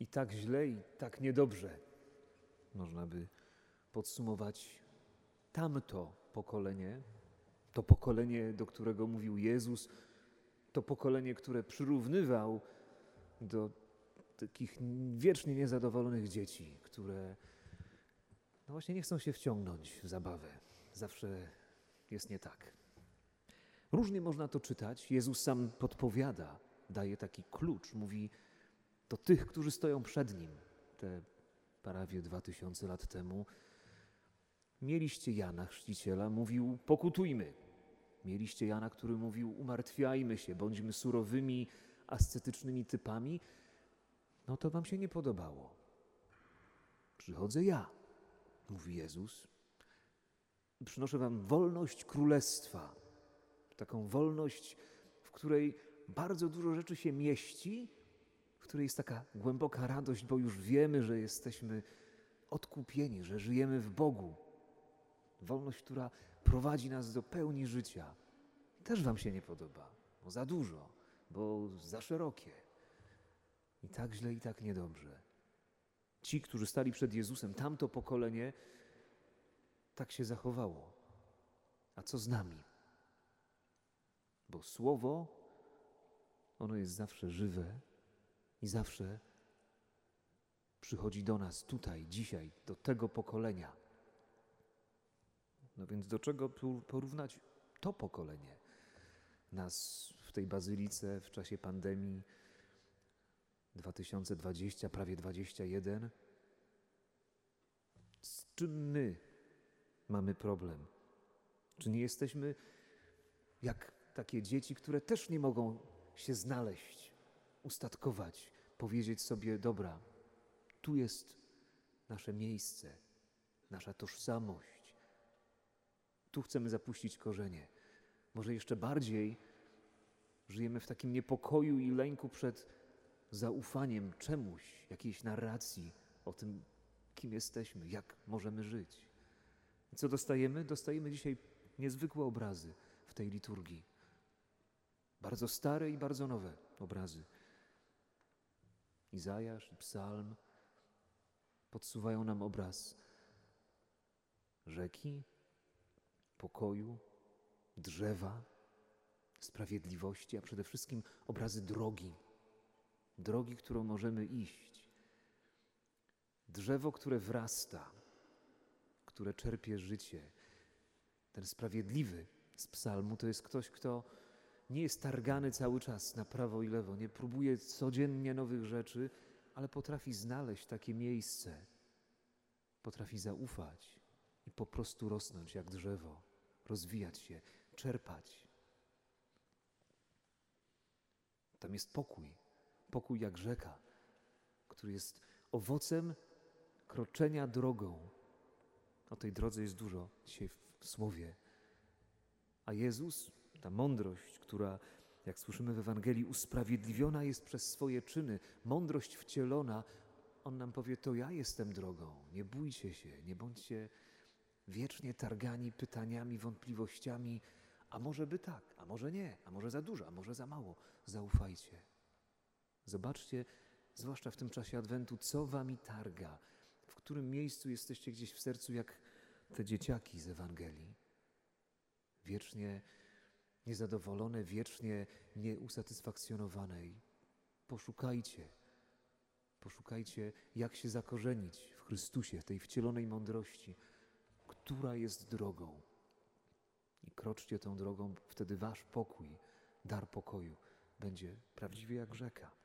I tak źle, i tak niedobrze. Można by podsumować tamto pokolenie, to pokolenie, do którego mówił Jezus, to pokolenie, które przyrównywał do takich wiecznie niezadowolonych dzieci, które no właśnie nie chcą się wciągnąć w zabawę. Zawsze jest nie tak. Różnie można to czytać. Jezus sam podpowiada, daje taki klucz, mówi do tych, którzy stoją przed nim, te prawie dwa tysiące lat temu. Mieliście Jana Chrzciciela, mówił pokutujmy. Mieliście Jana, który mówił umartwiajmy się, bądźmy surowymi, ascetycznymi typami. No to wam się nie podobało. Przychodzę ja, mówi Jezus. Przynoszę wam wolność królestwa. Taką wolność, w której bardzo dużo rzeczy się mieści, w której jest taka głęboka radość, bo już wiemy, że jesteśmy odkupieni, że żyjemy w Bogu. Wolność, która prowadzi nas do pełni życia. Też Wam się nie podoba, bo za dużo, bo za szerokie. I tak źle, i tak niedobrze. Ci, którzy stali przed Jezusem, tamto pokolenie, tak się zachowało. A co z nami? Bo słowo, ono jest zawsze żywe i zawsze przychodzi do nas tutaj, dzisiaj, do tego pokolenia. No więc do czego porównać to pokolenie? Nas w tej bazylice w czasie pandemii 2020, prawie 21. Z czym my mamy problem? Czy nie jesteśmy jak takie dzieci, które też nie mogą się znaleźć, ustatkować, powiedzieć sobie: Dobra, tu jest nasze miejsce, nasza tożsamość. Tu chcemy zapuścić korzenie. Może jeszcze bardziej żyjemy w takim niepokoju i lęku przed zaufaniem czemuś, jakiejś narracji o tym, kim jesteśmy, jak możemy żyć. I co dostajemy? Dostajemy dzisiaj niezwykłe obrazy w tej liturgii. Bardzo stare i bardzo nowe obrazy. Izajasz i Psalm podsuwają nam obraz rzeki, pokoju, drzewa, sprawiedliwości, a przede wszystkim obrazy drogi. Drogi, którą możemy iść. Drzewo, które wrasta, które czerpie życie. Ten sprawiedliwy z psalmu to jest ktoś, kto nie jest targany cały czas na prawo i lewo, nie próbuje codziennie nowych rzeczy, ale potrafi znaleźć takie miejsce, potrafi zaufać i po prostu rosnąć jak drzewo, rozwijać się, czerpać. Tam jest pokój, pokój jak rzeka, który jest owocem kroczenia drogą. O tej drodze jest dużo dzisiaj w słowie. A Jezus ta mądrość, która, jak słyszymy w Ewangelii, usprawiedliwiona jest przez swoje czyny, mądrość wcielona, on nam powie: To ja jestem drogą, nie bójcie się, nie bądźcie wiecznie targani pytaniami, wątpliwościami. A może by tak, a może nie, a może za dużo, a może za mało. Zaufajcie. Zobaczcie, zwłaszcza w tym czasie Adwentu, co wami targa, w którym miejscu jesteście gdzieś w sercu, jak te dzieciaki z Ewangelii. Wiecznie niezadowolone, wiecznie nieusatysfakcjonowanej. Poszukajcie, poszukajcie, jak się zakorzenić w Chrystusie, tej wcielonej mądrości, która jest drogą. I kroczcie tą drogą, wtedy wasz pokój, dar pokoju będzie prawdziwie jak rzeka.